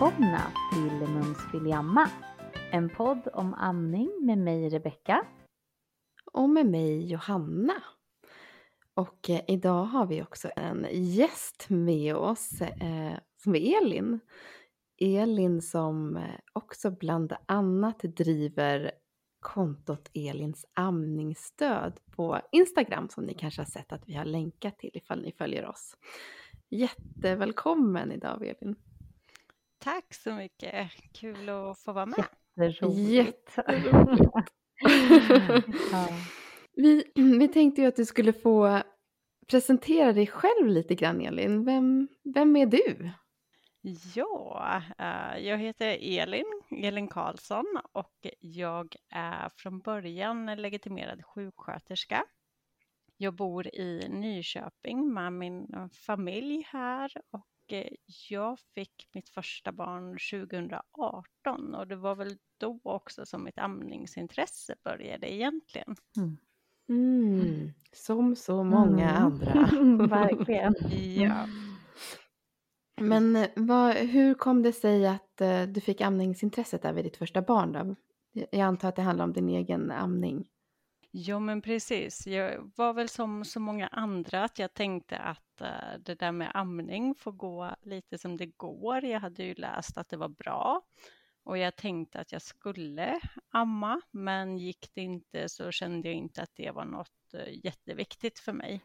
välkomna till Mums vill jamma. En podd om amning med mig Rebecka. Och med mig Johanna. Och eh, idag har vi också en gäst med oss eh, som är Elin. Elin som eh, också bland annat driver kontot Elins amningsstöd på Instagram som ni kanske har sett att vi har länkat till ifall ni följer oss. Jättevälkommen idag Elin. Tack så mycket, kul att få vara med. Jätteroligt. Jätteroligt. ja. vi, vi tänkte ju att du skulle få presentera dig själv lite grann Elin. Vem, vem är du? Ja, eh, jag heter Elin, Elin Karlsson och jag är från början legitimerad sjuksköterska. Jag bor i Nyköping med min familj här och jag fick mitt första barn 2018 och det var väl då också som mitt amningsintresse började egentligen. Mm. Mm, som så många Mm. andra. Verkligen. Ja. Men eh, vad, hur kom det sig att eh, du fick amningsintresset där vid ditt första barn då? Jag antar att det handlar om din egen amning. Jo, men precis. Jag var väl som så många andra att jag tänkte att eh, det där med amning får gå lite som det går. Jag hade ju läst att det var bra och jag tänkte att jag skulle amma, men gick det inte så kände jag inte att det var något eh, jätteviktigt för mig.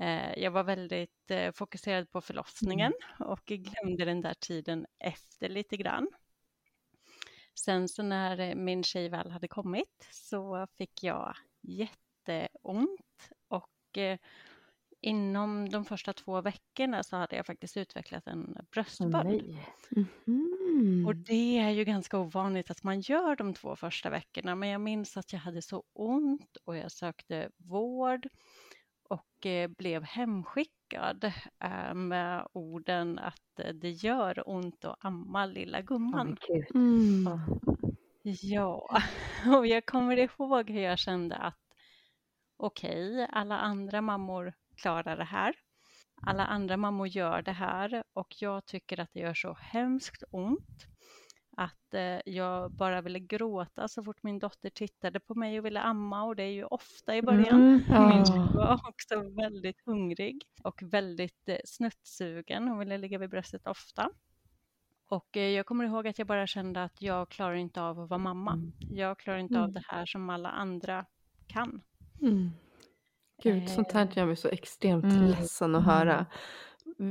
Eh, Jag var väldigt fokuserad på förlossningen och glömde den där tiden efter lite grann. Sen så när eh, min tjej väl hade kommit så fick jag jätteont och eh, inom de första två veckorna så hade jag faktiskt utvecklat en bröstböld. nej. Mhm. Och det är ju ganska ovanligt att man gör de två första veckorna, men jag minns att jag hade så ont och jag sökte vård och eh, blev hemskickad med orden att eh, det gör ont att amma lilla gumman. Mm. Ja, och jag kommer ihåg hur jag kände att okej, alla andra mammor klarar det här. Alla andra mammor gör det här och jag tycker att det gör så hemskt ont att eh, jag bara ville gråta så fort min dotter tittade på mig och ville amma och det är ju ofta i början. Mm. Min Ja. tjej var också väldigt hungrig och väldigt eh, snuttsugen. Hon ville ligga vid bröstet ofta. Och eh, jag kommer ihåg att jag bara kände att jag klarar inte av att vara mamma. Mm. Jag klarar inte av Mm. det här som alla andra kan. Mm. Gud, sånt här Eh, gör mig så extremt Mm. ledsen att höra.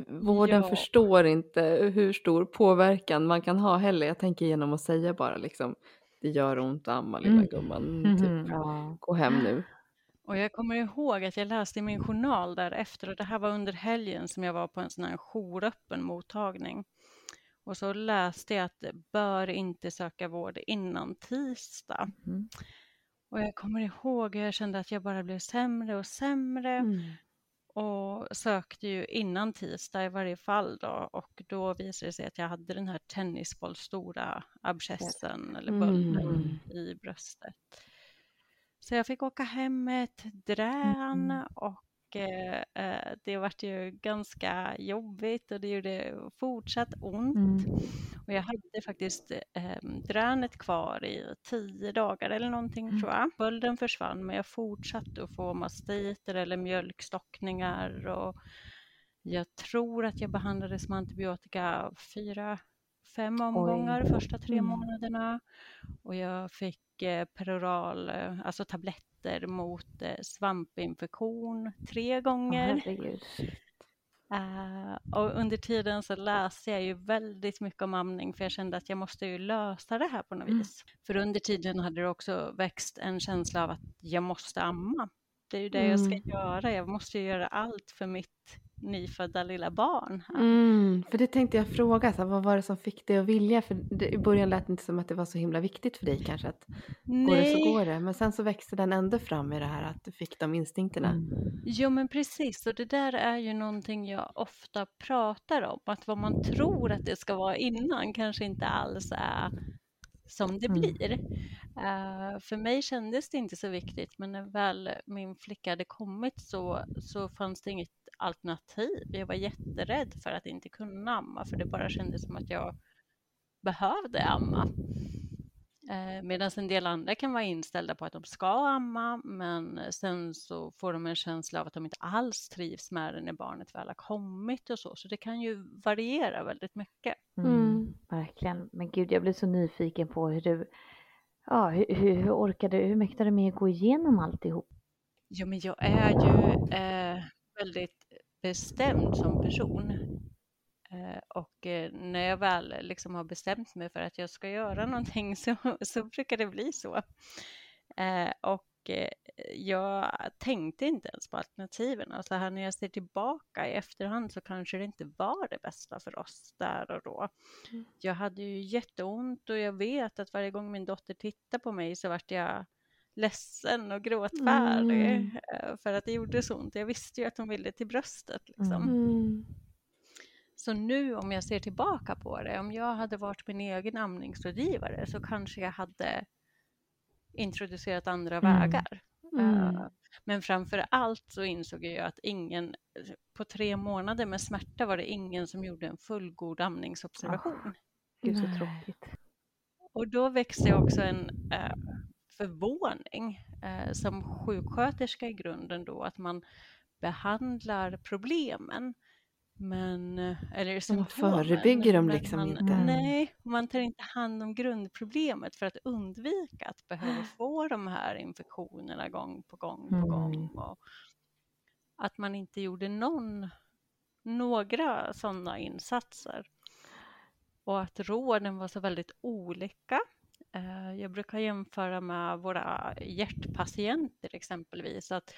Vården Ja. förstår inte hur stor påverkan man kan ha heller. Jag tänker genom att säga bara liksom det gör ont att amma lilla Mm. gumman. Mhm. Typ, Ja. gå hem nu. Och jag kommer ihåg att jag läste i min journal därefter och det här var under helgen som jag var på en sån här jouröppen mottagning. Och så läste jag att det bör inte söka vård innan tisdag. Mm. Och jag kommer ihåg hur jag kände att jag bara blev sämre och sämre. Mm. Och sökte ju innan tisdag i varje fall då och då visade det sig att jag hade den här tennisbollstora abscessen eller bölden Mm. i bröstet. Så jag fick åka hem med ett drän Mm. Och eh, eh, det vart ju ganska jobbigt och det gjorde fortsatt ont. Mm. Och jag hade faktiskt eh, dränet kvar i tio dagar eller någonting Mm. tror jag. Bölden försvann men jag fortsatte att få mastiter eller mjölkstockningar och jag tror att jag behandlades med antibiotika fyra, fem omgångar första tre Mm. månaderna. Och jag fick peroral, eh, alltså tabletter mot eh, svampinfektion tre gånger. herregud. Eh, och under tiden så läste jag ju väldigt mycket om amning för jag kände att jag måste ju lösa det här på något Mm. vis. För under tiden hade det också växt en känsla av att jag måste amma. Det är ju det jag ska Mm. göra. Jag måste ju göra allt för mitt nyfödda lilla barn. här. Mm, för det tänkte jag fråga, så här, vad var det som fick dig att vilja? För det, i början lät det inte som att det var så himla viktigt för dig kanske att går det så Nej, går det. Men sen så växte den ändå fram i det här att du fick de instinkterna. Mm. jo men precis. Och det där är ju någonting jag ofta pratar om. Att vad man tror att det ska vara innan kanske inte alls är som det Mm. blir. Eh, för mig kändes det inte så viktigt men när väl min flicka hade kommit så, så fanns det inget alternativ. Jag var jätterädd för att inte kunna amma för det bara kändes som att jag behövde amma. Eh, Medan en del andra kan vara inställda på att de ska amma men sen så får de en känsla av att de inte alls trivs med det när barnet väl har kommit och så. Så det kan ju variera väldigt mycket. Mm, Mm. verkligen. Men gud, jag blir så nyfiken på hur du, ja, hur, hur, hur orkade, hur mäktade du med att gå igenom alltihop? Ja, men jag är ju eh, väldigt bestämd som person. Eh, och eh, när jag väl liksom har bestämt mig för att jag ska göra någonting så, så brukar det bli så. Eh, och eh, jag tänkte inte ens på alternativen. Alltså här när jag ser tillbaka i efterhand så kanske det inte var det bästa för oss där och då. Mm. Jag hade ju jätteont och jag vet att varje gång min dotter tittade på mig så vart jag ledsen och gråtfärdig Mm. eh, för att det gjorde så ont. Jag visste ju att hon ville till bröstet. Liksom. Mm. Så nu om jag ser tillbaka på det, om jag hade varit min egen amningsrådgivare så kanske jag hade introducerat andra Mm. vägar. Mm. Eh, Men framför allt så insåg jag att ingen, på tre månader med smärta var det ingen som gjorde en fullgod amningsobservation. Gud så tråkigt. Och då växte också en eh, förvåning eh, som sjuksköterska i grunden då att man behandlar problemen men, eh, eller symptomen. förebygger dem liksom man, inte. Nej, man tar inte hand om grundproblemet för att undvika att behöva få de här infektionerna gång på gång på Mm. gång. Och att man inte gjorde någon, några sådana insatser. Och att råden var så väldigt olika. Eh, Jag brukar jämföra med våra hjärtpatienter exempelvis. Att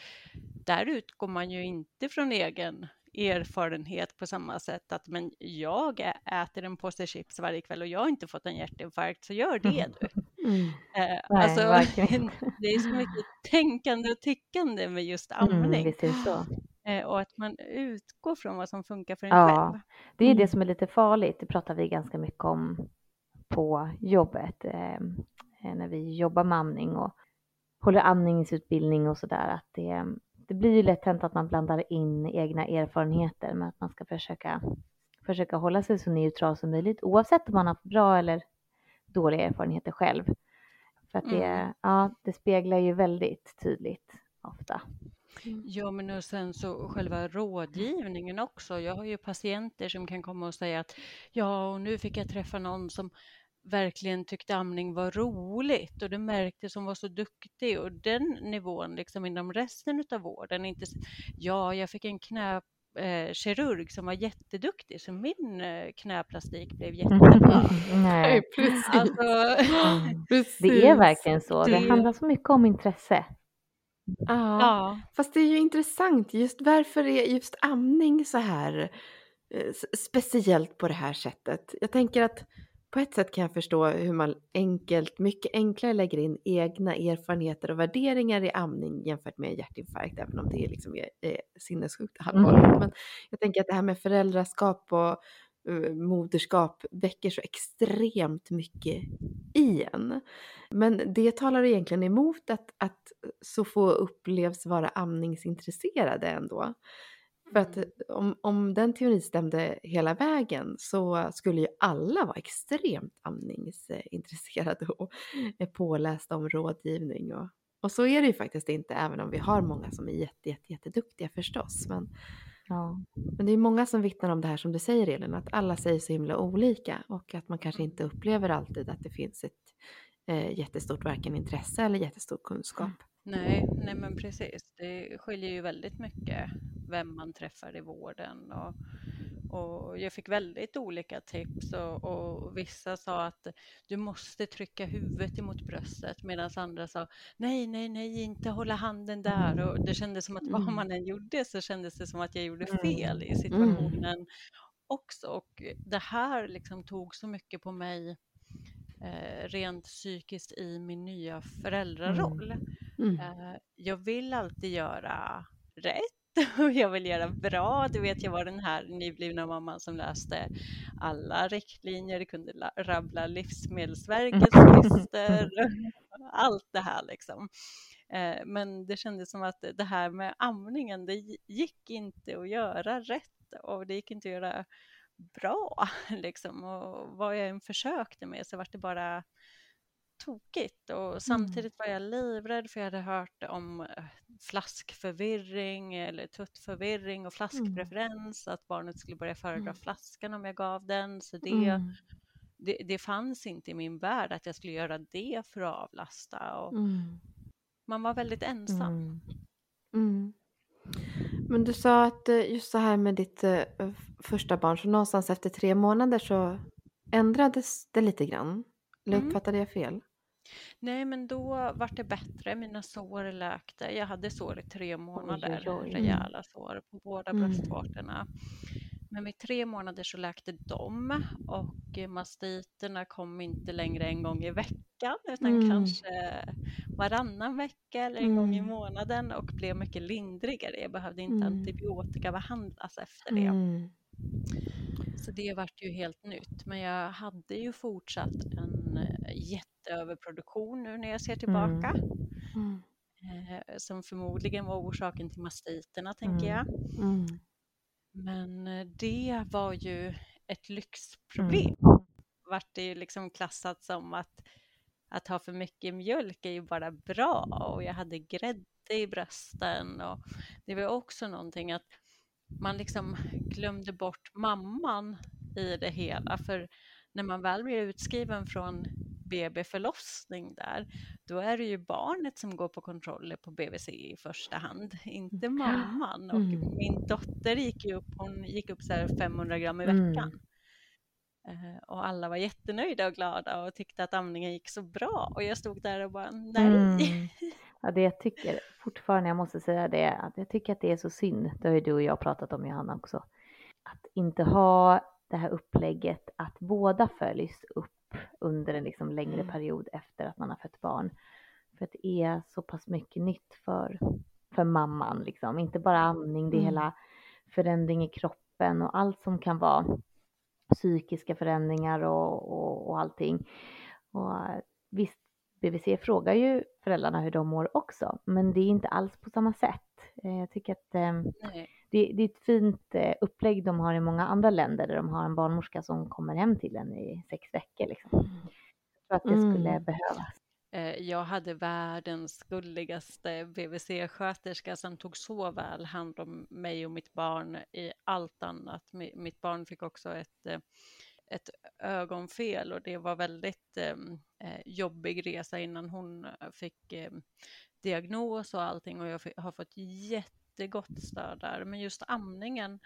där utgår man ju inte från egen erfarenhet på samma sätt att men jag äter en påse chips varje kväll och jag har inte fått en hjärtinfarkt så gör det du. Mm. Eh, Nej, alltså, det är så mycket tänkande och tyckande med just Mm, amning så. eh, och att man utgår från vad som funkar för en Ja. själv. Det är Mm. det som är lite farligt. Det pratar vi ganska mycket om på jobbet eh, när vi jobbar med amning och håller amningsutbildning och sådär. Att det, det blir ju lätt hänt att man blandar in egna erfarenheter men att man ska försöka, försöka hålla sig så neutral som möjligt oavsett om man har bra eller dåliga erfarenheter själv. För att det, Mm. ja, det speglar ju väldigt tydligt ofta. Ja, men och sen så själva rådgivningen också. Jag har ju patienter som kan komma och säga att ja, och nu fick jag träffa någon som verkligen tyckte amning var roligt och det märktes som var så duktig och den nivån liksom inom resten av vården. Inte, ja, jag fick en knä eh, kirurg som var jätteduktig så min eh, knäplastik blev jättebra. Nej. Precis. Alltså, Precis. Det är verkligen så. Det Det- handlar så mycket om intresse. Ja. ja, Fast det är ju intressant, just varför är just amning så här eh, speciellt på det här sättet? Jag tänker att på ett sätt kan jag förstå hur man enkelt, mycket enklare lägger in egna erfarenheter och värderingar i amning jämfört med hjärtinfarkt, även om det är liksom är, är sinnessjukt allvarligt. Men jag tänker att det här med föräldraskap och moderskap väcker så extremt mycket i en. Men det talar egentligen emot att, att så få upplevs vara amningsintresserade ändå. För att Mm. om, om den teorin stämde hela vägen så skulle ju alla vara extremt amningsintresserade och pålästa om rådgivning. Och, och så är det ju faktiskt inte, även om vi har många som är jätte, jätte, jätteduktiga förstås. Men, Ja. men det är många som vittnar om det här som du säger Elin, att alla säger så himla olika och att man kanske inte upplever alltid att det finns ett eh, jättestort varken intresse eller jättestor kunskap. Mm. Nej, nej men precis. Det skiljer ju väldigt mycket vem man träffar i vården. Och, och jag fick väldigt olika tips och, och vissa sa att du måste trycka huvudet emot bröstet medan andra sa nej, nej, nej, inte hålla handen där. Och det kändes som att vad Mm. man än gjorde så kändes det som att jag gjorde Mm. fel i situationen också. Och det här liksom tog så mycket på mig eh, rent psykiskt i min nya föräldraroll. Mm. Eh, Jag vill alltid göra rätt och jag vill göra bra. Du vet, jag var den här nyblivna mamman som läste alla riktlinjer, kunde la- rabbla Livsmedelsverkets listor, allt det här liksom. Eh, men det kändes som att det här med amningen, det gick inte att göra rätt och det gick inte att göra bra liksom. Och vad jag än försökte med så var det bara tokigt och mm. samtidigt var jag livrädd för jag hade hört om eh, flaskförvirring eller tuttförvirring och mm. flaskpreferens, mm. att barnet skulle börja föredra mm. flaskan om jag gav den. Så det, det, det, fanns inte i min värld att jag skulle göra det för att avlasta. Och. Man var väldigt ensam. Men du sa att eh, just så här med ditt eh, första barn, så någonstans efter tre månader så ändrades det lite grann. Eller uppfattade jag fel? Nej, men då var det bättre. Mina sår läkte. Jag hade sår i tre månader, oj, oj, oj. rejäla sår på båda mm. bröstvårtorna. Men vid tre månader så läkte de och mastiterna kom inte längre en gång i veckan utan mm. kanske varannan vecka eller en mm. gång i mm. månaden och blev mycket lindrigare. Jag behövde inte mm. antibiotikabehandlas efter det. Mm. Så det vart ju helt nytt. Men jag hade ju fortsatt en eh, jätteöverproduktion nu när jag ser tillbaka. Mm. Eh, som förmodligen var orsaken till mastiterna, tänker jag. Men eh, det var ju ett lyxproblem. Mm. Vart det ju liksom klassat som att, att ha för mycket mjölk är ju bara bra och jag hade grädde i brösten och det var också någonting att man liksom glömde bort mamman i det hela för när man väl blir utskriven från BB-förlossning där, då är det ju barnet som går på kontroller på BVC i första hand, inte mamman. Och mm. min dotter gick ju upp, hon gick upp så 500 gram i mm. veckan. Mm. Och alla var jättenöjda och glada och tyckte att amningen gick så bra. Och jag stod där och bara, nej. Mm. Ja, det jag tycker fortfarande, jag måste säga det, att jag tycker att det är så synd, det har ju du och jag pratat om Johanna också, att inte ha det här upplägget att båda följs upp under en liksom längre mm. period efter att man har fött barn. För att det är så pass mycket nytt för, för mamman, liksom. inte bara amning, det är mm. hela förändring i kroppen och allt som kan vara psykiska förändringar och, och, och allting. Och visst, BVC frågar ju föräldrarna hur de mår också, men det är inte alls på samma sätt. Eh, jag tycker att eh, det, det, är ett fint eh, upplägg de har i många andra länder där de har en barnmorska som kommer hem till en i sex veckor. Liksom. Mm. Jag tror att det skulle mm. behövas. Jag hade världens gulligaste BVC-sköterska som tog så väl hand om mig och mitt barn i allt annat. Mitt barn fick också ett, ett ögonfel och det var väldigt eh, jobbig resa innan hon fick eh, diagnos och allting och jag har fått jättegott stöd där. Men just amningen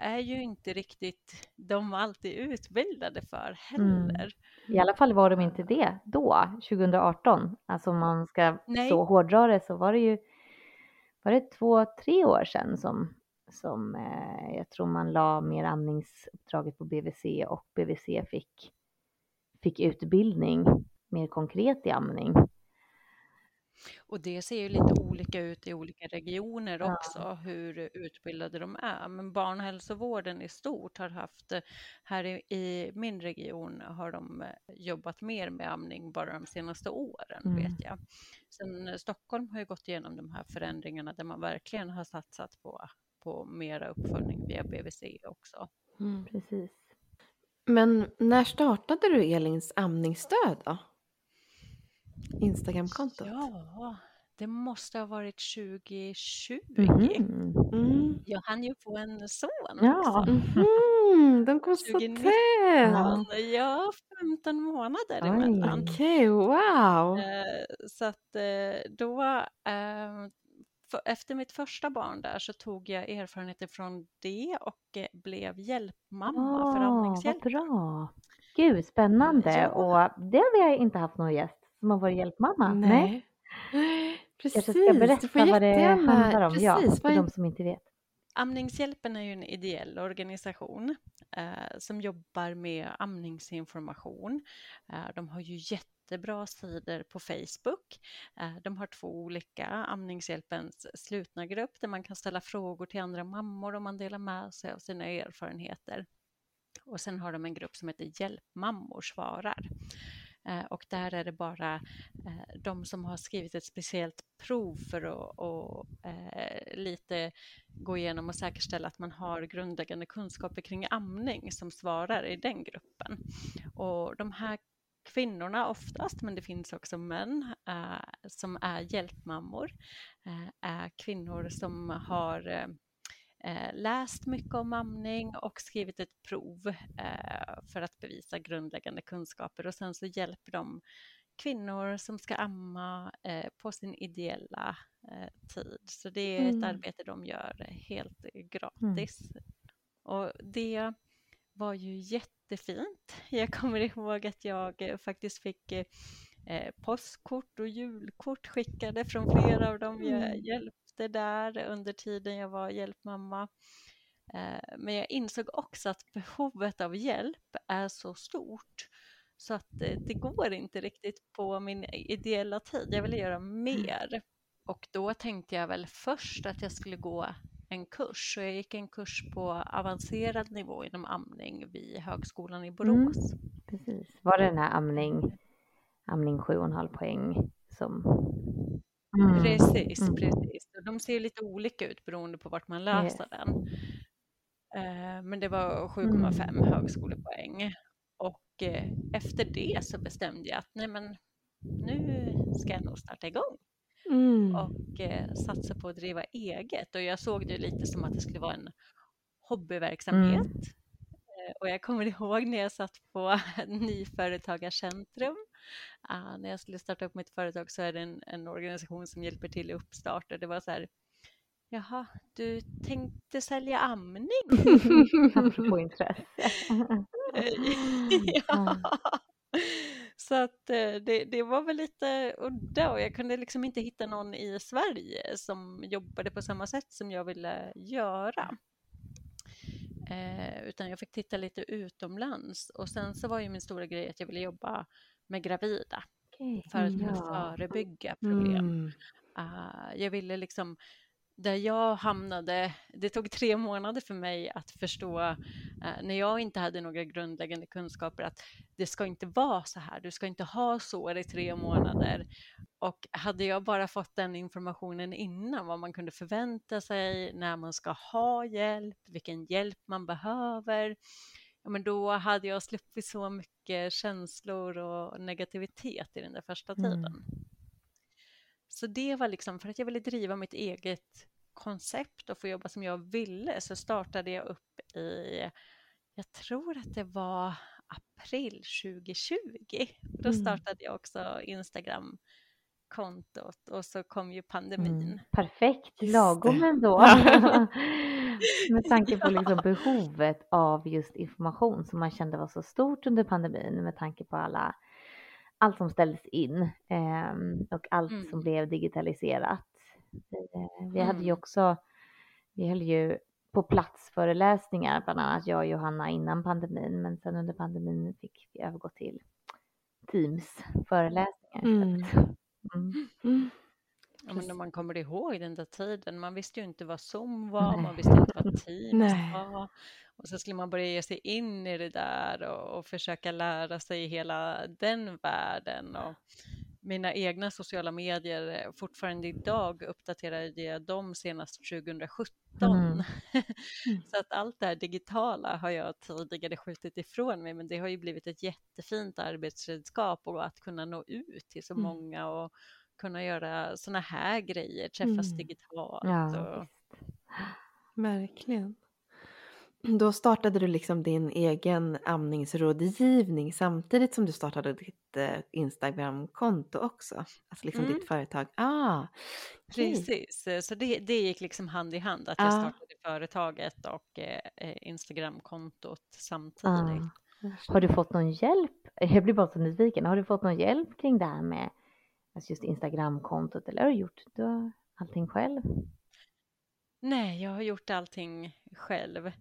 är ju inte riktigt de alltid utbildade för heller. Mm. I alla fall var de inte det då, 2018. Alltså om man ska Nej. så hårdra det så var det ju var det två, tre år sedan som, som eh, jag tror man la mer amningsuppdraget på BVC och BVC fick, fick utbildning mer konkret i amning. Och det ser ju lite olika ut i olika regioner också, ja. hur utbildade de är. Men barnhälsovården i stort har haft, här i, i min region har de eh, jobbat mer med amning bara de senaste åren, mm. vet jag. Sen eh, Stockholm har ju gått igenom de här förändringarna där man verkligen har satsat på, på mera uppföljning via BVC också. Mm, precis. Men när startade du Elins amningsstöd då? Instagramkontot? Ja, det måste ha varit 2020. Mm. Mm. Jag hann ju få en son ja. också. Mm, de kom så tätt! Ja, 15 månader Oj. emellan. Okej, okay, wow! Eh, så att eh, då, eh, efter mitt första barn där så tog jag erfarenheter från det och blev hjälpmamma oh, för amningshjälp. Vad bra! Gud, spännande! Ja. Och det har vi inte haft någon gäst som har varit hjälpmamma? Nej. Nej. Precis. Jag ska berätta vad det handlar om, Precis. ja, för de som inte vet. Amningshjälpen är ju en ideell organisation eh, som jobbar med amningsinformation. Eh, de har ju jättebra sidor på Facebook. Eh, de har två olika, Amningshjälpens slutna grupp där man kan ställa frågor till andra mammor och man delar med sig av sina erfarenheter. Och sen har de en grupp som heter Hjälpmammor svarar. Eh, och där är det bara eh, de som har skrivit ett speciellt prov för att och, eh, lite gå igenom och säkerställa att man har grundläggande kunskaper kring amning som svarar i den gruppen. Och de här kvinnorna oftast, men det finns också män eh, som är hjälpmammor, eh, är kvinnor som har eh, läst mycket om amning och skrivit ett prov för att bevisa grundläggande kunskaper och sen så hjälper de kvinnor som ska amma på sin ideella tid. Så det är ett mm. arbete de gör helt gratis. Mm. Och det var ju jättefint. Jag kommer ihåg att jag eh, faktiskt fick eh, eh, postkort och julkort skickade från flera av dem jag mm. hjälpte där under tiden jag var hjälpmamma. Men jag insåg också att behovet av hjälp är så stort så att det går inte riktigt på min ideella tid. Jag ville göra mm. mer. Och då tänkte jag väl först att jag skulle gå en kurs och jag gick en kurs på avancerad nivå inom amning vid Högskolan i Borås. Mm, precis. Var det den här amning, amning 7,5 poäng som... Mm. Precis, mm. precis. De ser lite olika ut beroende på vart man läser yes. den. Eh, men det var 7,5 mm. högskolepoäng. Och eh, efter det så bestämde jag att nej men nu ska jag nog starta igång mm. och eh, satsa på att driva eget. Och jag såg det lite som att det skulle vara en hobbyverksamhet. Mm. Eh, och jag kommer ihåg när jag satt på Nyföretagarcentrum. Uh, när jag skulle starta upp mitt företag så är det en, en organisation som hjälper till i uppstart och det var så här Jaha, du tänkte sälja amning? Apropå intresse. ja. Så att eh, det, det var väl lite udda och jag kunde liksom inte hitta någon i Sverige som jobbade på samma sätt som jag ville göra. Eh, utan jag fick titta lite utomlands och sen så var ju min stora grej att jag ville jobba med gravida okay, för att kunna ja. förebygga problem. Mm. Uh, jag ville liksom där jag hamnade, det tog tre månader för mig att förstå eh, när jag inte hade några grundläggande kunskaper att det ska inte vara så här, du ska inte ha sår i tre månader. Och hade jag bara fått den informationen innan, vad man kunde förvänta sig, när man ska ha hjälp, vilken hjälp man behöver, ja, men då hade jag sluppit så mycket känslor och negativitet i den där första tiden. Mm. Så det var liksom för att jag ville driva mitt eget koncept och få jobba som jag ville så startade jag upp i, jag tror att det var april 2020. Då mm. startade jag också Instagram kontot och så kom ju pandemin. Mm, perfekt, lagom ändå. med tanke på liksom behovet av just information som man kände var så stort under pandemin med tanke på alla allt som ställdes in eh, och allt mm. som blev digitaliserat. Eh, vi hade ju mm. också, vi höll ju på plats föreläsningar, bland annat jag och Johanna innan pandemin, men sen under pandemin fick vi övergå till Teams föreläsningar. Mm. Mm. Ja, men när man kommer ihåg den där tiden, man visste ju inte vad Zoom var, Nej. man visste inte vad Teams var. Och så skulle man börja ge sig in i det där och, och försöka lära sig hela den världen. Och mina egna sociala medier, fortfarande idag uppdaterade jag dem senast 2017. Mm. Mm. så att allt det här digitala har jag tidigare skjutit ifrån mig, men det har ju blivit ett jättefint arbetsredskap och att kunna nå ut till så mm. många och kunna göra sådana här grejer, träffas mm. digitalt. Ja, och... Verkligen. Då startade du liksom din egen amningsrådgivning samtidigt som du startade ditt eh, Instagramkonto också. Alltså liksom mm. ditt företag. Ah, okay. Precis, eh, så det, det gick liksom hand i hand att jag ah. startade företaget och eh, eh Instagramkontot samtidigt. Ah. Har du fått någon hjälp? Jag blir bara så nyfiken. Har du fått någon hjälp kring det här med alltså just Instagramkontot eller har du gjort du allting själv? Nej, jag har gjort allting själv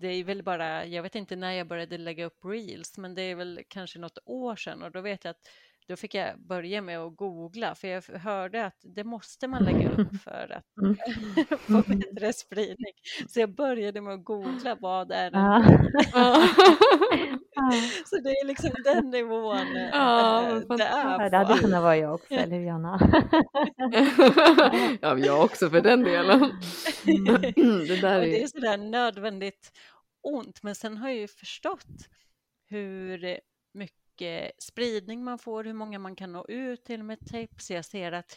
det är väl bara, jag vet inte när jag började lägga upp reels, men det är väl kanske något år sedan och då vet jag att då fick jag börja med att googla för jag hörde att det måste man lägga upp för att Mm. få bättre spridning. Så jag började med att googla vad är en Ja. Ja. Ja. Så det är liksom den nivån eh, Ja, eh, vad det Ja, är det hade på. kunnat vara jag också, eller hur Jonna? ja, jag också för den delen. Mm. det där Och det är är sådär nödvändigt ont. Men sen har jag ju förstått hur mycket spridning man får, hur många man kan nå ut till med tips. Jag ser att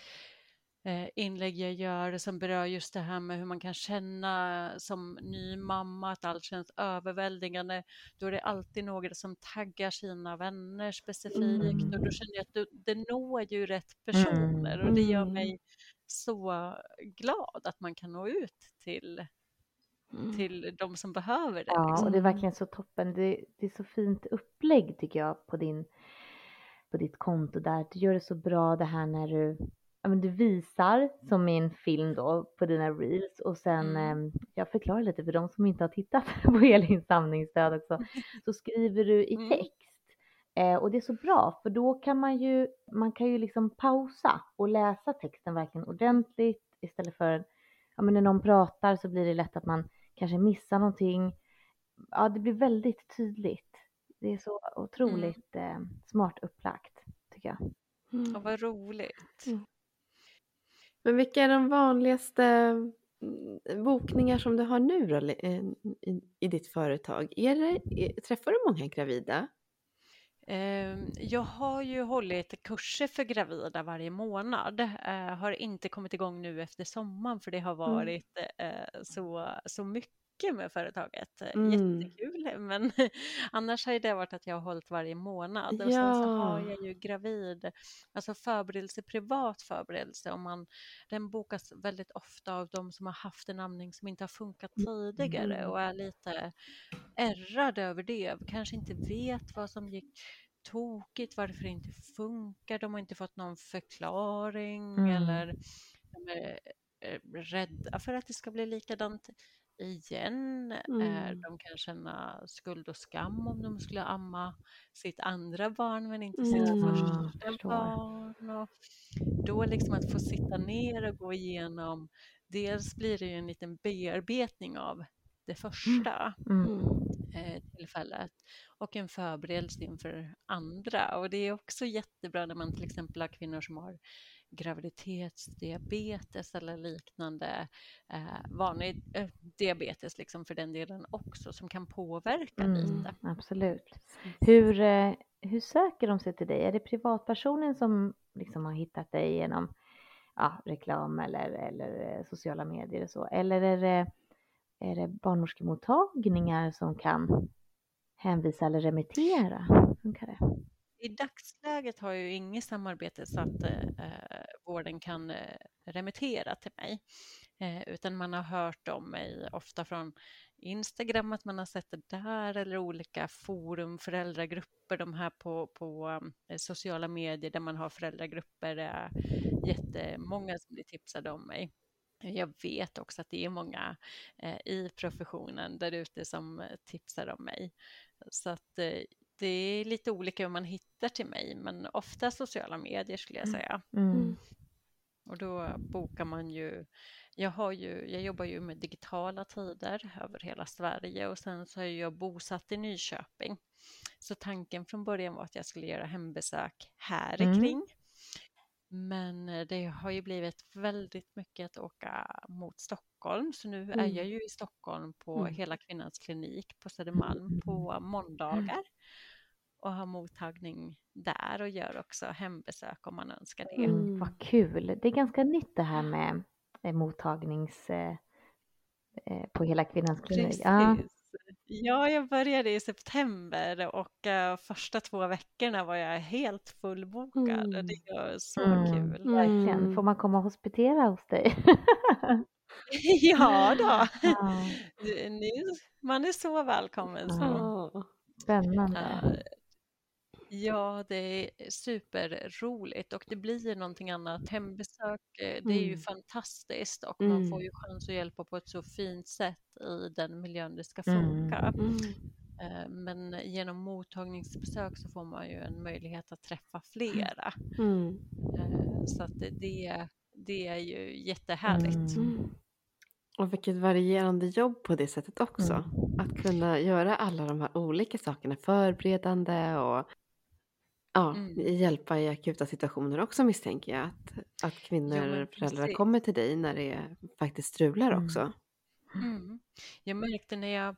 eh, inlägg jag gör som berör just det här med hur man kan känna som ny mamma, att allt känns överväldigande. Då är det alltid några som taggar sina vänner specifikt och då känner jag att det, når ju rätt personer och det gör Mm. mig så glad att man kan nå ut till, Mm. Till de som behöver det. Ja, Liksom. och det är Mm. verkligen så toppen. Det, det är så fint upplägg tycker jag på, din, på ditt konto där. Du gör det så bra det här när du, ja, men du visar som i en film då på dina reels och sen, Mm. eh, jag förklarar lite för de som inte har tittat på Elins samlingsstöd också, så skriver du i Mm. text. Eh, och det är så bra för då kan man ju, man kan ju liksom pausa och läsa texten verkligen ordentligt istället för, ja men när någon pratar så blir det lätt att man kanske missar någonting. Ja, det blir väldigt tydligt. Det är så otroligt eh, smart upplagt tycker jag. Mm. Och vad roligt. Mm. Men vilka är de vanligaste mm, bokningar som du har nu då, eh, i, i ditt företag? Är det, är, träffar du många gravida? Ehm, Jag har ju hållit kurser för gravida varje månad. Eh, Har inte kommit igång nu efter sommaren för det har Mm. varit eh, så, så mycket med företaget. Mm. Jättekul, men annars har ju det varit att jag har hållit varje månad. Och sen så har Ja. jag ju gravid, alltså förberedelse, privat förberedelse. Om man, den bokas väldigt ofta av de som har haft en amning som inte har funkat tidigare Mm. och är lite ärrade över det. Kanske inte vet vad som gick tokigt, varför det inte funkar. De har inte fått någon förklaring Mm. eller de är eh, rädda för att det ska bli likadant igen. Eh, Mm. De kan känna skuld och skam om de skulle amma sitt andra barn men inte Mm. sitt Ja, första barn. Och då liksom att få sitta ner och gå igenom, dels blir det ju en liten bearbetning av det första Mm. Mm. eh, tillfället och en förberedelse inför andra. Och det är också jättebra när man till exempel har kvinnor som har graviditetsdiabetes eller liknande eh, vanlig eh, diabetes liksom för den delen också som kan påverka Mm, lite. absolut. Hur, eh, hur söker de sig till dig? Är det privatpersonen som liksom har hittat dig genom ja, reklam eller, eller eh, sociala medier och så? Eller är det, är det barnmorskemottagningar som kan hänvisa eller remittera? Funkar det? I dagsläget har jag ju inget samarbete så att eh, vården kan eh, remittera till mig. Eh, utan man har hört om mig ofta från Instagram, att man har sett det där eller olika forum, föräldragrupper, de här på, på um, sociala medier där man har föräldragrupper. Det är jättemånga som blir tipsade om mig. Jag vet också att det är många eh, i professionen där ute som tipsar om mig. Så att det är lite olika hur man hittar till mig, men ofta sociala medier skulle jag säga. Mm. Mm. Och då bokar man ju, jag, har ju, jag jobbar ju med digitala tider över hela Sverige och sen så är jag bosatt i Nyköping. Så tanken från början var att jag skulle göra hembesök här Mm. kring. Men det har ju blivit väldigt mycket att åka mot Stockholm, så nu är Mm. jag ju i Stockholm på Mm. Hela Kvinnans klinik på Södermalm på måndagar och har mottagning där och gör också hembesök om man önskar det. Mm, Mm. vad kul. Det är ganska nytt det här med eh, mottagnings eh, eh, på hela kvinnans klinik. Ja. Ja, jag började i september och första två veckorna var jag helt fullbokad. Mm. Det var så Mm, kul. verkligen. Mm. Får man komma och hospitera hos dig? Ja då, ja, man är så välkommen. Så. Ja. spännande. Eh, Ja, det är superroligt och det blir ju någonting annat. Hembesök, eh, det är ju Mm. fantastiskt och man får Mm. ju chans att hjälpa på ett så fint sätt i den miljön det ska Mm. funka. Mm. Eh, men genom mottagningsbesök så får man ju en möjlighet att träffa flera. Mm. Eh, Så att det, det, är ju jättehärligt. Mm. Mm. Och vilket varierande jobb på det sättet också. Mm. Att kunna göra alla de här olika sakerna förberedande och ja, Mm. hjälpa i akuta situationer också misstänker jag. Att, att kvinnor, men föräldrar kommer till dig när det faktiskt strular Mm. också. Mm. Jag märkte när jag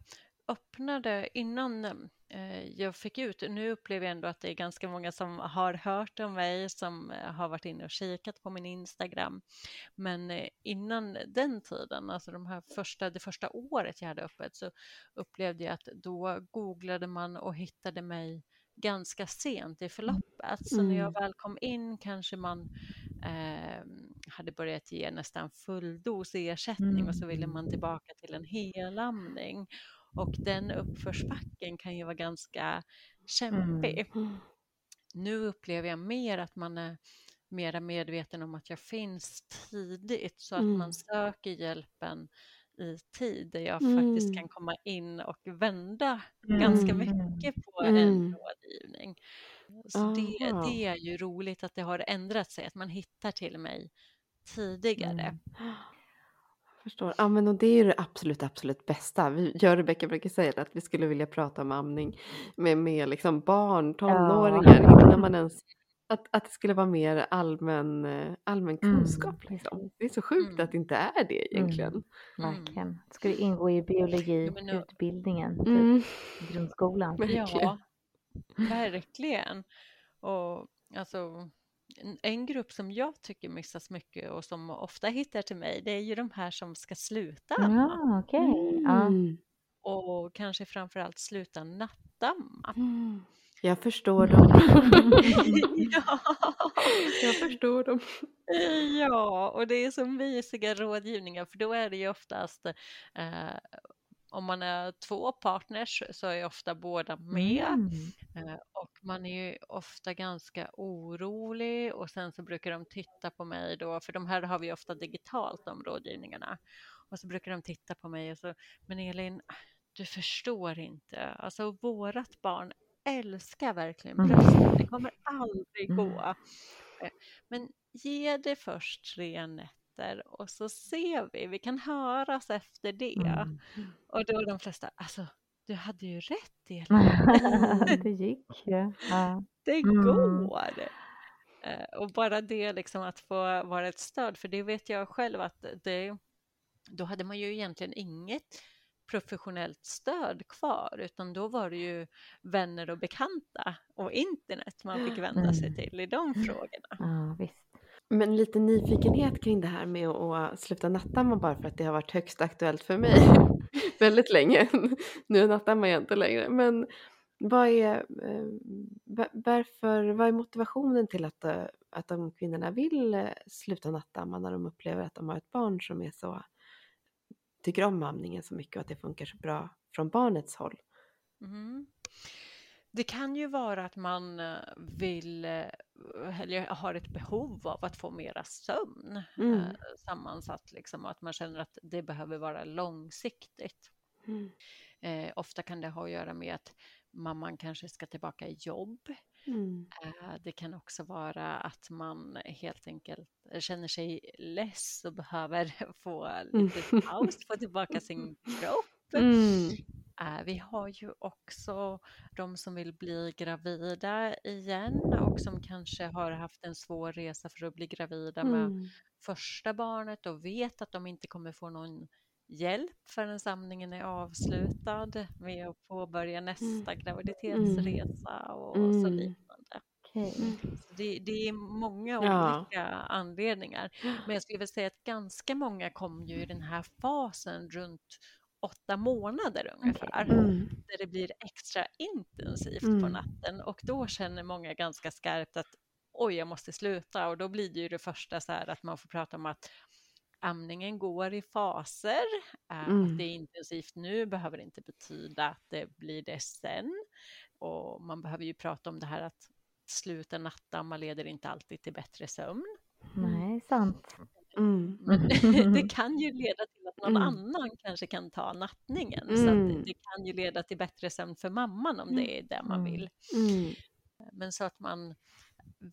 öppnade innan eh, jag fick ut, nu upplever jag ändå att det är ganska många som har hört om mig, som eh, har varit inne och kikat på min Instagram. Men eh, innan den tiden, alltså de här första, det första året jag hade öppet, så upplevde jag att då googlade man och hittade mig ganska sent i förloppet. Så när jag Mm. väl kom in kanske man eh, hade börjat ge nästan full dos ersättning och så ville man tillbaka till en helamning. Och den uppförsbacken kan ju vara ganska kämpig. Mm. Nu upplever jag mer att man är mera medveten om att jag finns tidigt så att Mm. man söker hjälpen i tid där jag Mm. faktiskt kan komma in och vända ganska Mm. mycket på Mm. en rådgivning. Så det, Aha. det är ju roligt att det har ändrat sig, att man hittar till mig tidigare. Mm. Förstår. Ja, men och det är ju det absolut, absolut bästa. Vi, jag och Rebecka brukar säga det, att vi skulle vilja prata om amning med, med liksom barn, tonåringar, innan man ens... Att, att det skulle vara mer allmän, eh, allmän Mm, kunskap. Liksom. precis. Det är så sjukt Mm. att det inte är det egentligen. Verkligen. Det skulle ingå i biologiutbildningen Ja, nu- typ, Mm. i grundskolan. Verkligen. Ja, verkligen. Och alltså, en, grupp som jag tycker missas mycket och som ofta hittar till mig, det är ju de här som ska sluta. Ja, okej. Ja. Mm. och kanske framförallt sluta nattamma. Jag förstår dem. ja. jag förstår dem. ja, och det är så mysiga rådgivningar för då är det ju oftast eh, om man är två partners så är ofta båda med. Mm. Eh, Och man är ju ofta ganska orolig och sen så brukar de titta på mig då, för de här har vi ofta digitalt de rådgivningarna. Och så brukar de titta på mig och så, men Elin, du förstår inte, alltså vårat barn älskar verkligen Mm. bröstet, det kommer aldrig Mm. gå. Eh, Men ge det först tre nätter och så ser vi, vi kan höras efter det. Mm. Och då är de flesta, alltså du hade ju rätt Elin. det gick ju. Ja. Det Mm. går. Eh, Och bara det liksom att få vara ett stöd, för det vet jag själv att det, då hade man ju egentligen inget professionellt stöd kvar, utan då var det ju vänner och bekanta och internet man fick vända sig Mm. till i de frågorna. ja, visst. Men lite nyfikenhet kring det här med att sluta nattamma bara för att det har varit högst aktuellt för mig väldigt länge. Nu nattammar jag inte längre. Men vad är, eh, va- varför, vad är motivationen till att, eh, att de kvinnorna vill eh, sluta nattamma när de upplever att de har ett barn som är så, tycker om amningen så mycket och att det funkar så bra från barnets håll? Mm. Det kan ju vara att man eh, vill, eh, eller har ett behov av att få mera sömn Mm. eh, sammansatt, liksom, och att man känner att det behöver vara långsiktigt. Mm. Eh, ofta kan det ha att göra med att mamman kanske ska tillbaka i jobb. Mm. Eh, det kan också vara att man helt enkelt känner sig less och behöver få lite paus, få tillbaka sin kropp. Mm. Eh, vi har ju också de som vill bli gravida igen och som kanske har haft en svår resa för att bli gravida med Mm. första barnet och vet att de inte kommer få någon hjälp förrän samlingen är avslutad med att påbörja nästa graviditetsresa och så Mm. liknande. Okej. Så det, det är många Ja. olika anledningar. Men jag skulle vilja säga att ganska många kom ju i den här fasen runt åtta månader ungefär Mm. där det blir extra intensivt på Mm. natten och då känner många ganska skarpt att oj, jag måste sluta och då blir det ju det första så här att man får prata om att amningen går i faser. Eh, Mm. Att det är intensivt nu behöver inte betyda att det blir det sen. Och man behöver ju prata om det här att sluta nattamma leder inte alltid till bättre sömn. Nej, sant. Mm. Men det kan ju leda till att någon Mm. annan kanske kan ta nattningen. Så Mm. att det kan ju leda till bättre sömn för mamman om det är det man Mm. vill. Mm. Men så att man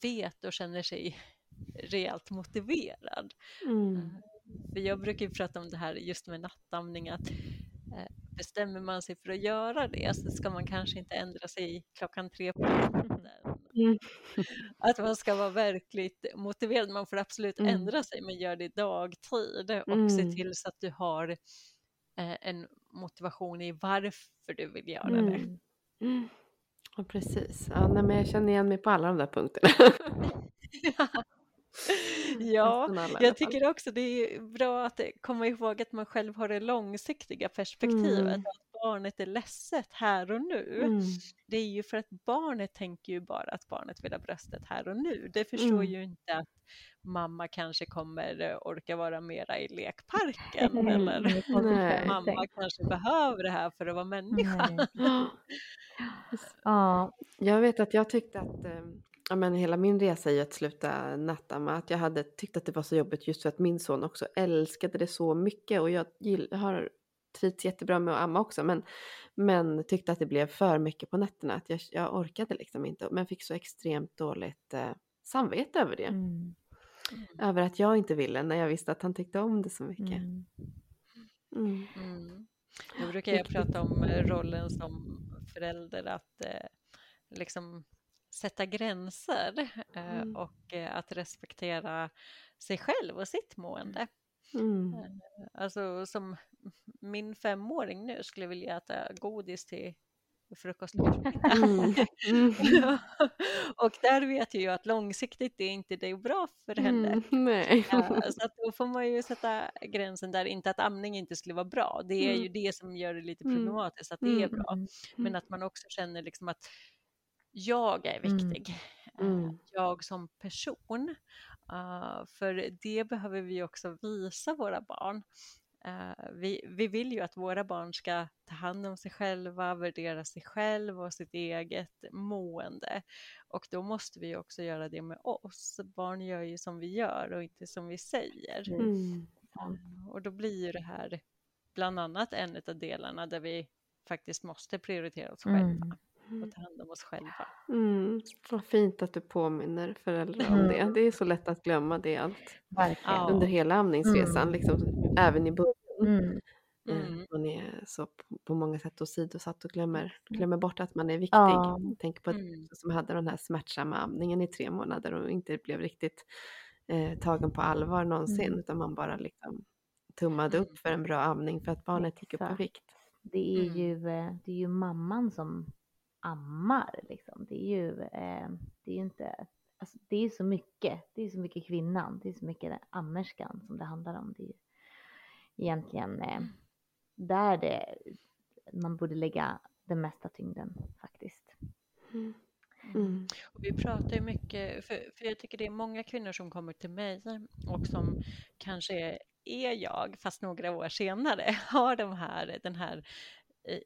vet och känner sig rejält motiverad. Mm. För jag brukar ju prata om det här just med nattamning att eh, bestämmer man sig för att göra det så ska man kanske inte ändra sig klockan tre på natten. Mm. Att man ska vara verkligt motiverad. Man får absolut Mm. ändra sig men gör det dagtid och se Mm. till så att du har eh, en motivation i varför du vill göra det. Mm. Mm. Ja, precis. Ja, nej, men jag känner igen mig på alla de där punkterna. Ja, jag tycker också det är bra att komma ihåg att man själv har det långsiktiga perspektivet. Mm. Att barnet är ledset här och nu. Mm. Det är ju för att barnet tänker ju bara att barnet vill ha bröstet här och nu. Det förstår Mm. ju inte att mamma kanske kommer eh, orka vara mera i lekparken eller Nej. mamma kanske behöver det här för att vara människa. Ja. Ja, Jag vet att jag tyckte att eh, ja, men hela min resa i att sluta nattamma, att jag hade tyckt att det var så jobbigt just för att min son också älskade det så mycket och jag gill, har trivts jättebra med att amma också men, men tyckte att det blev för mycket på nätterna, att jag, jag orkade liksom inte men fick så extremt dåligt eh, samvete över det. mm. Över att jag inte ville när jag visste att han tyckte om det så mycket. Mm. Mm. Mm. Nu brukar jag prata om eh, rollen som förälder att eh, liksom sätta gränser eh, Mm. och eh, att respektera sig själv och sitt mående. Mm. Alltså som min femåring nu skulle vilja äta godis till frukost. Mm. Mm. och där vet jag ju att långsiktigt är inte det bra för henne. Mm. Så att då får man ju sätta gränsen där, inte att amning inte skulle vara bra, det är Mm. ju det som gör det lite Mm. problematiskt, att det är bra, Mm. men att man också känner liksom att jag är Mm. viktig, eh, Mm. jag som person, Uh, för det behöver vi också visa våra barn. Uh, vi, vi vill ju att våra barn ska ta hand om sig själva, värdera sig själv och sitt eget mående. Och då måste vi också göra det med oss. Barn gör ju som vi gör och inte som vi säger. Mm. Och då blir ju det här bland annat en av delarna där vi faktiskt måste prioritera oss själva Mm. Och ta hand om oss själva. Mm. Vad fint att du påminner föräldrar om Mm. det. Det är så lätt att glömma det allt Verkligen. Under hela amningsresan, Mm. liksom, även i början. Mm. Eh, Mm. Man är så på, många sätt åsidosatt och glömmer, glömmer bort att man är viktig. Ja. Tänk på att Mm. som hade den här smärtsamma amningen i tre månader och inte blev riktigt eh, tagen på allvar någonsin Mm. utan man bara liksom tummade Mm. upp för en bra amning för att barnet gick upp i vikt. Det är Mm. ju, eh, det är ju mamman som ammar liksom. Det är ju, eh, det är inte, alltså det är så mycket, det är så mycket kvinnan, det är så mycket den ammerskan som det handlar om. Det är ju egentligen eh, där det, man borde lägga den mesta tyngden faktiskt. Mm. Mm. Och vi pratar ju mycket, för, för jag tycker det är många kvinnor som kommer till mig och som kanske är jag, fast några år senare, har de här, den här eh,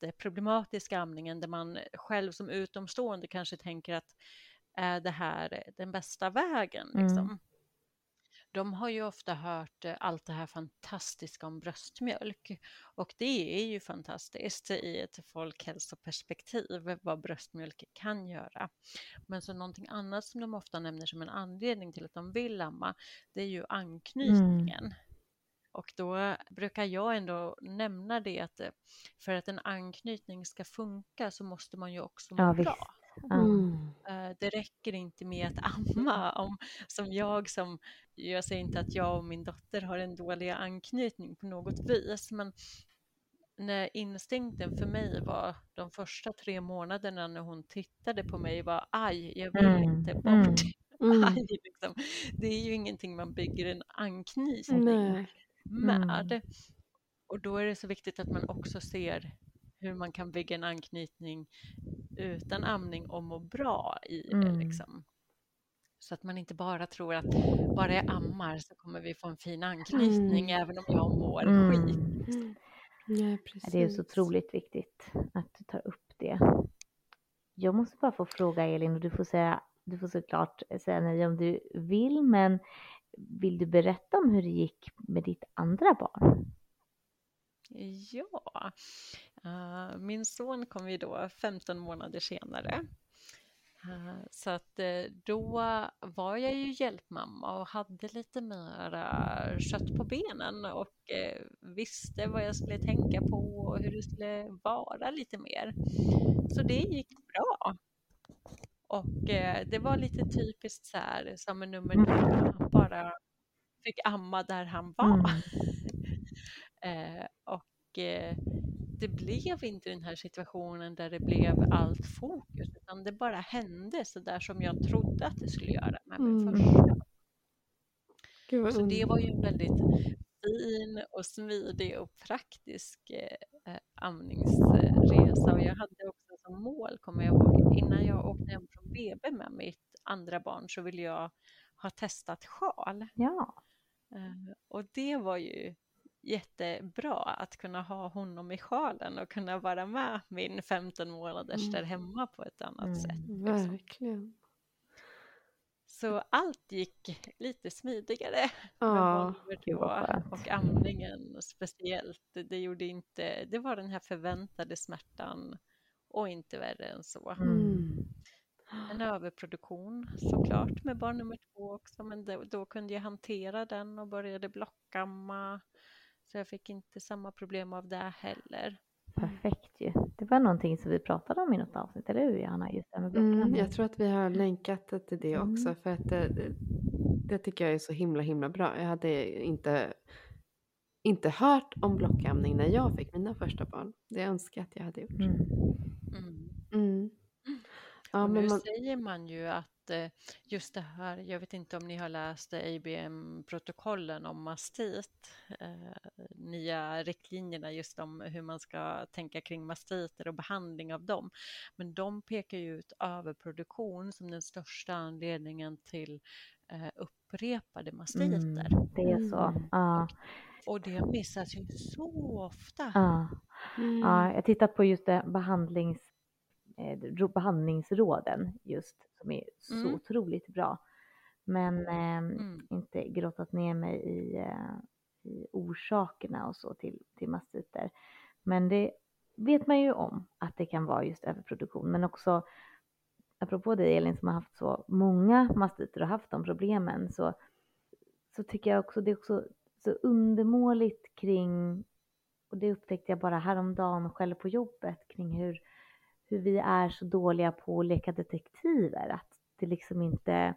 jätteproblematiska amningen där man själv som utomstående kanske tänker att är det här den bästa vägen? Mm. Liksom. De har ju ofta hört eh, allt det här fantastiska om bröstmjölk och det är ju fantastiskt i ett folkhälsoperspektiv vad bröstmjölk kan göra. Men så någonting annat som de ofta nämner som en anledning till att de vill amma, det är ju anknytningen. Och då brukar jag ändå nämna det att eh, för att en anknytning ska funka så måste man ju också må Ja, bra. Ja. Mm. Eh, Det räcker inte med att amma. Om, som jag som, jag säger inte att jag och min dotter har en dålig anknytning på något vis, men när instinkten för mig var de första tre månaderna när hon tittade på mig var aj, jag vill Mm, inte bort. Mm. Aj, liksom. Det är ju ingenting man bygger en anknytning Nej. Med. Mm. Och då är det så viktigt att man också ser hur man kan bygga en anknytning utan amning och må bra i det. Mm. Liksom. Så att man inte bara tror att bara jag ammar så kommer vi få en fin anknytning Mm. även om jag mår skit. Mm. Mm. Ja, Ja, precis. Det är så otroligt viktigt att du tar upp det. Jag måste bara få fråga Elin och du får säga, du får såklart säga nej om du vill, men vill du berätta om hur det gick med ditt andra barn? Ja, eh, min son kom ju då 15 månader senare. Eh, så att eh, då var jag ju hjälpmamma och hade lite mera kött på benen och visste vad jag skulle tänka på och hur det skulle vara lite mer. Så det gick bra. Och det var lite typiskt så här som en nummer två, han bara fick amma där han var. Mm. Eh, och eh, det blev inte den här situationen där det blev allt fokus, utan det bara hände så där som jag trodde att det skulle göra med min mm. första. Gud, så det var ju en väldigt fin och smidig och praktisk eh, eh, amningsresa och jag hade också som mål, kommer jag ihåg, innan jag åkte hem från BB med mitt andra barn så ville jag ha testat sjal. Ja. Eh, och det var ju jättebra att kunna ha honom i sjalen och kunna vara med min 15 månaders mm. där hemma på ett annat mm. sätt. Liksom. Verkligen. Så allt gick lite smidigare ja, och amningen speciellt. Det, gjorde inte, det var den här förväntade smärtan och inte värre än så. Mm. En överproduktion såklart med barn nummer två också men då, då kunde jag hantera den och började blockamma så jag fick inte samma problem av det heller. Perfekt ju. Det var någonting som vi pratade om i något avsnitt, eller hur Johanna? Just det med mm, jag tror att vi har länkat till det mm. också för att det, det, tycker jag är så himla himla bra. Jag hade inte, inte hört om blockamning när jag fick mina första barn. Det önskar jag att jag hade gjort. Mm. Mm. Ja, nu man... säger man ju att Eh, just det här, jag vet inte om ni har läst IBM-protokollen om mastit, eh, nya riktlinjerna just om hur man ska tänka kring mastiter och behandling av dem. Men de pekar ju ut överproduktion som den största anledningen till eh, upprepade mastiter. Mm, det är så. Mm. Ja. Och, och, det missas ju så ofta. Ja. Mm. ja, jag har tittat på just det behandlings eh, behandlingsråden just som är så mm. otroligt bra. Men eh, mm. inte grottat ner mig i, eh, i orsakerna och så till, till mastiter. Men det vet man ju om att det kan vara just överproduktion. Men också apropå dig Elin som har haft så många mastiter och haft de problemen så, så tycker jag också det är också så undermåligt kring och det upptäckte jag bara häromdagen själv på jobbet kring hur hur vi är så dåliga på att leka detektiver. Att det liksom inte,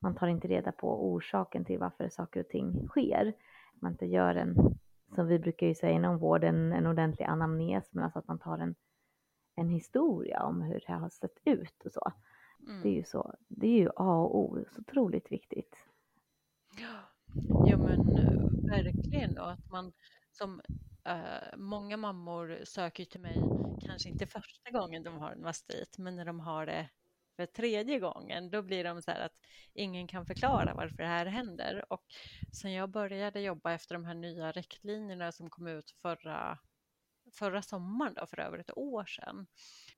man tar inte reda på orsaken till varför saker och ting sker. Man inte gör en, som vi brukar ju säga inom vården, en ordentlig anamnes, men alltså att man tar en, en historia om hur det har sett ut och så. Mm. Det är ju så, det är ju A och O, så otroligt viktigt. Ja men eh, verkligen och att man som Uh, många mammor söker till mig, kanske inte första gången de har en mastit, men när de har det för tredje gången, då blir de så här att ingen kan förklara varför det här händer. Och sen jag började jobba efter de här nya riktlinjerna som kom ut förra, förra sommaren, då, för över ett år sedan,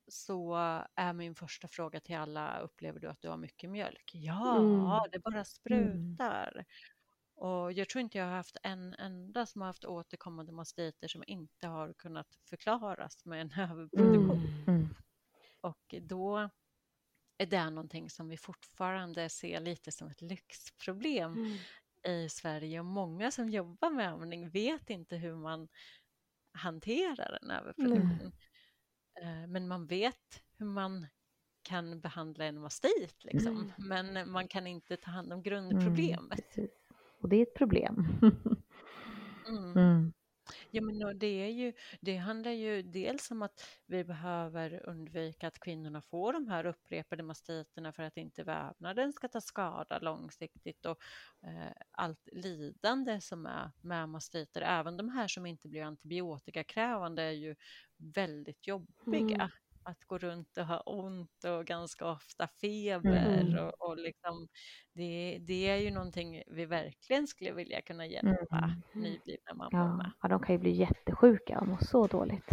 så är min första fråga till alla, upplever du att du har mycket mjölk? Ja, mm. det bara mm. sprutar. Mm. Och jag tror inte jag har haft en enda som har haft återkommande mastiter som inte har kunnat förklaras med en överproduktion. Mm. Mm. Och då är det någonting som vi fortfarande ser lite som ett lyxproblem mm. i Sverige och många som jobbar med amning vet inte hur man hanterar en överproduktion. Mm. Men man vet hur man kan behandla en mastit, liksom. Mm. men man kan inte ta hand om grundproblemet. Och det är ett problem. mm. Mm. Ja, men det, är ju, det handlar ju dels om att vi behöver undvika att kvinnorna får de här upprepade mastiterna för att inte vävnaden ska ta skada långsiktigt och eh, allt lidande som är med mastiter, även de här som inte blir antibiotikakrävande är ju väldigt jobbiga. Mm att gå runt och ha ont och ganska ofta feber. Mm. Och, och liksom, det, det, är ju någonting vi verkligen skulle vilja kunna hjälpa mm. nyblivna mammor ja. med. Ja, de kan ju bli jättesjuka och må så dåligt.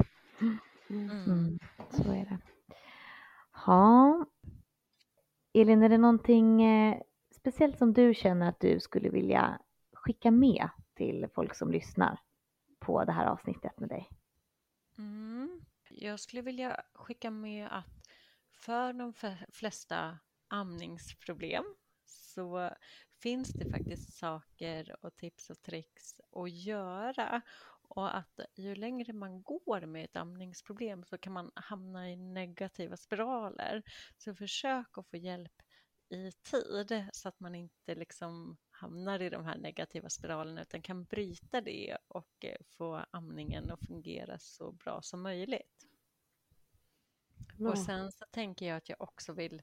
Mm. mm. Så är det. Ja. Elin, är det någonting eh, speciellt som du känner att du skulle vilja skicka med till folk som lyssnar på det här avsnittet med dig? Mm. Jag skulle vilja skicka med att för de flesta amningsproblem så finns det faktiskt saker och tips och tricks att göra och att ju längre man går med ett amningsproblem så kan man hamna i negativa spiraler. Så försök att få hjälp i tid så att man inte liksom hamnar i de här negativa spiralerna utan kan bryta det och eh, få amningen att fungera så bra som möjligt. Ja. Och sen så tänker jag att jag också vill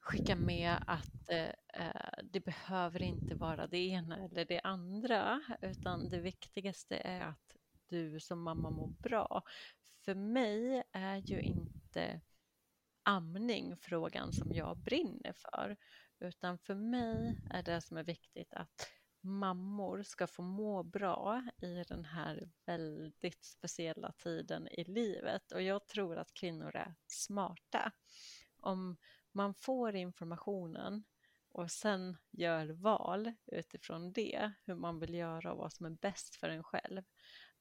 skicka med att eh, eh, det behöver inte vara det ena eller det andra utan det viktigaste är att du som mamma mår bra. För mig är ju inte amning frågan som jag brinner för utan för mig är det som är viktigt att mammor ska få må bra i den här väldigt speciella tiden i livet och jag tror att kvinnor är smarta. Om man får informationen och sen gör val utifrån det, hur man vill göra och vad som är bäst för en själv,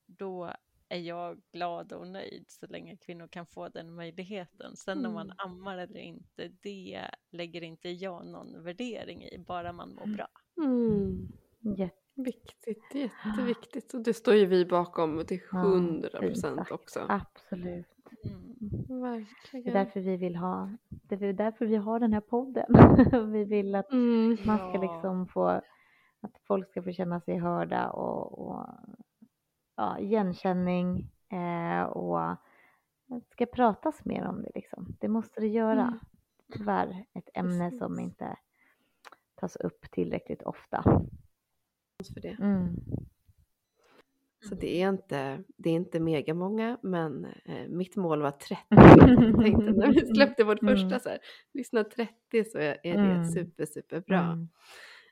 då är jag glad och nöjd så länge kvinnor kan få den möjligheten. Sen mm. om man mm. ammar eller inte, det lägger inte jag någon värdering i, bara man mår bra. Mm. Jätteviktigt, jätteviktigt. Och det står ju vi bakom till hundra procent också. Absolut. Mm. Verkligen. Det är därför vi vill ha, det är därför vi har den här podden. vi vill att mm, man ska ja. liksom få, att folk ska få känna sig hörda och, och ja, igenkänning eh, och det ska pratas mer om det liksom. Det måste det göra. Mm. Tyvärr ett ämne Precis. som inte tas upp tillräckligt ofta. För det. Mm. Så det är inte, det är inte mega många men eh, mitt mål var 30. Jag tänkte när vi släppte vårt mm. första så här, lyssna 30 så är, det mm. super, superbra. Mm.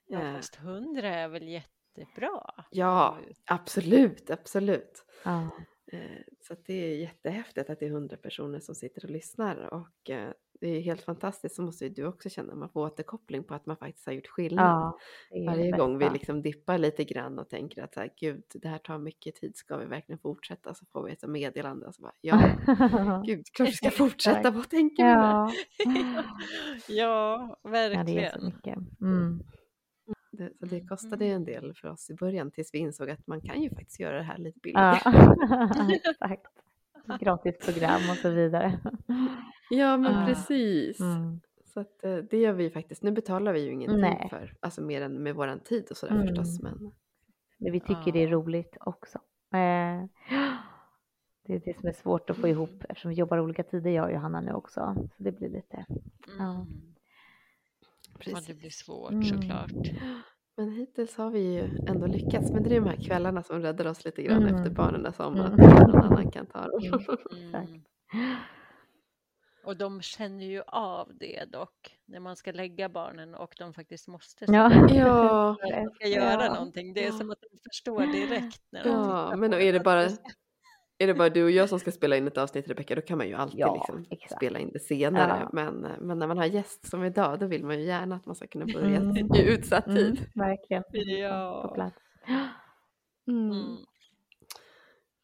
Ja, eh. fast 100 är väl jättebra? Ja, absolut, absolut. Ja. Eh, så det är jättehäftigt att det är 100 personer som sitter och lyssnar och eh, det är helt fantastiskt så måste ju du också känna att man får återkoppling på att man faktiskt har gjort skillnad. Ja, Varje gång vi liksom dippar lite grann och tänker att så här, gud det här tar mycket tid, ska vi verkligen fortsätta? Så får vi ett meddelande och så bara ja, gud klart vi ska fortsätta, vad tänker vi ja. ja, verkligen. Ja, det är så mycket. Mm. Det, så det kostade en del för oss i början tills vi insåg att man kan ju faktiskt göra det här lite billigare. Ja, exakt. Gratisprogram och så vidare. Ja men uh, precis. Mm. Så att, eh, det gör vi faktiskt. Nu betalar vi ju ingenting Nej. för, alltså mer än med våran tid och sådär mm. förstås. Men, men vi tycker uh. det är roligt också. Eh, det är det som är svårt att få ihop eftersom vi jobbar olika tider jag och Johanna nu också. Så det blir lite, mm. ja. Precis. Ja, det blir svårt mm. såklart. Men hittills har vi ju ändå lyckats. Men det är de här kvällarna som räddar oss lite grann mm. efter barnen somnat. Mm. Någon annan kan ta dem. Mm. Och de känner ju av det dock när man ska lägga barnen och de faktiskt måste ja. ja. att ska göra ja. någonting. Det är som att de förstår direkt när de Ja, men då är det bara är det bara du och jag som ska spela in ett avsnitt Rebecka då kan man ju alltid ja, liksom spela in det senare. Ja. Men, men när man har gäst som idag då vill man ju gärna att man ska kunna börja mm. i utsatt mm, tid. Mm, verkligen. Ja. På plats. Mm. mm.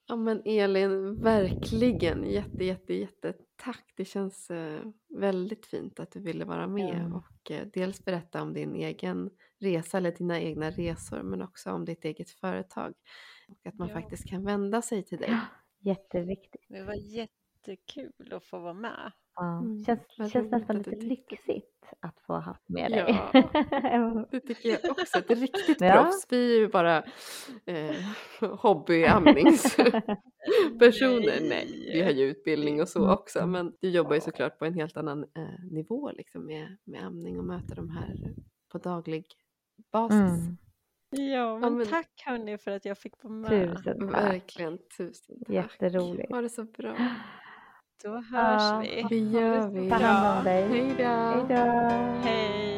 Ja men Elin, verkligen jätte jätte jätte tack. Det känns eh, väldigt fint att du ville vara med mm. och eh, dels berätta om din egen resa eller dina egna resor men också om ditt eget företag och att man ja. faktiskt kan vända sig till dig. Jätteviktigt. Det var jättekul att få vara med. Ja, mm, känns, känns nästan lite lyxigt att få ha med dig. Ja, det tycker jag också. Ett riktigt ja. proffs. Vi är ju bara eh, hobbyamningspersoner. Nej, vi har ju utbildning och så mm. också. Men du jobbar ju såklart på en helt annan eh, nivå liksom med, med amning och möter de här på daglig basis. Mm. Ja, men, ja, men... tack hörni för att jag fick vara med. Tusen tack. Verkligen, tusen tack. Jätteroligt. Ha det så bra. Då hörs ja, vi. Det gör vi. Ta hand om dig. Hej då. Hej då. Hej.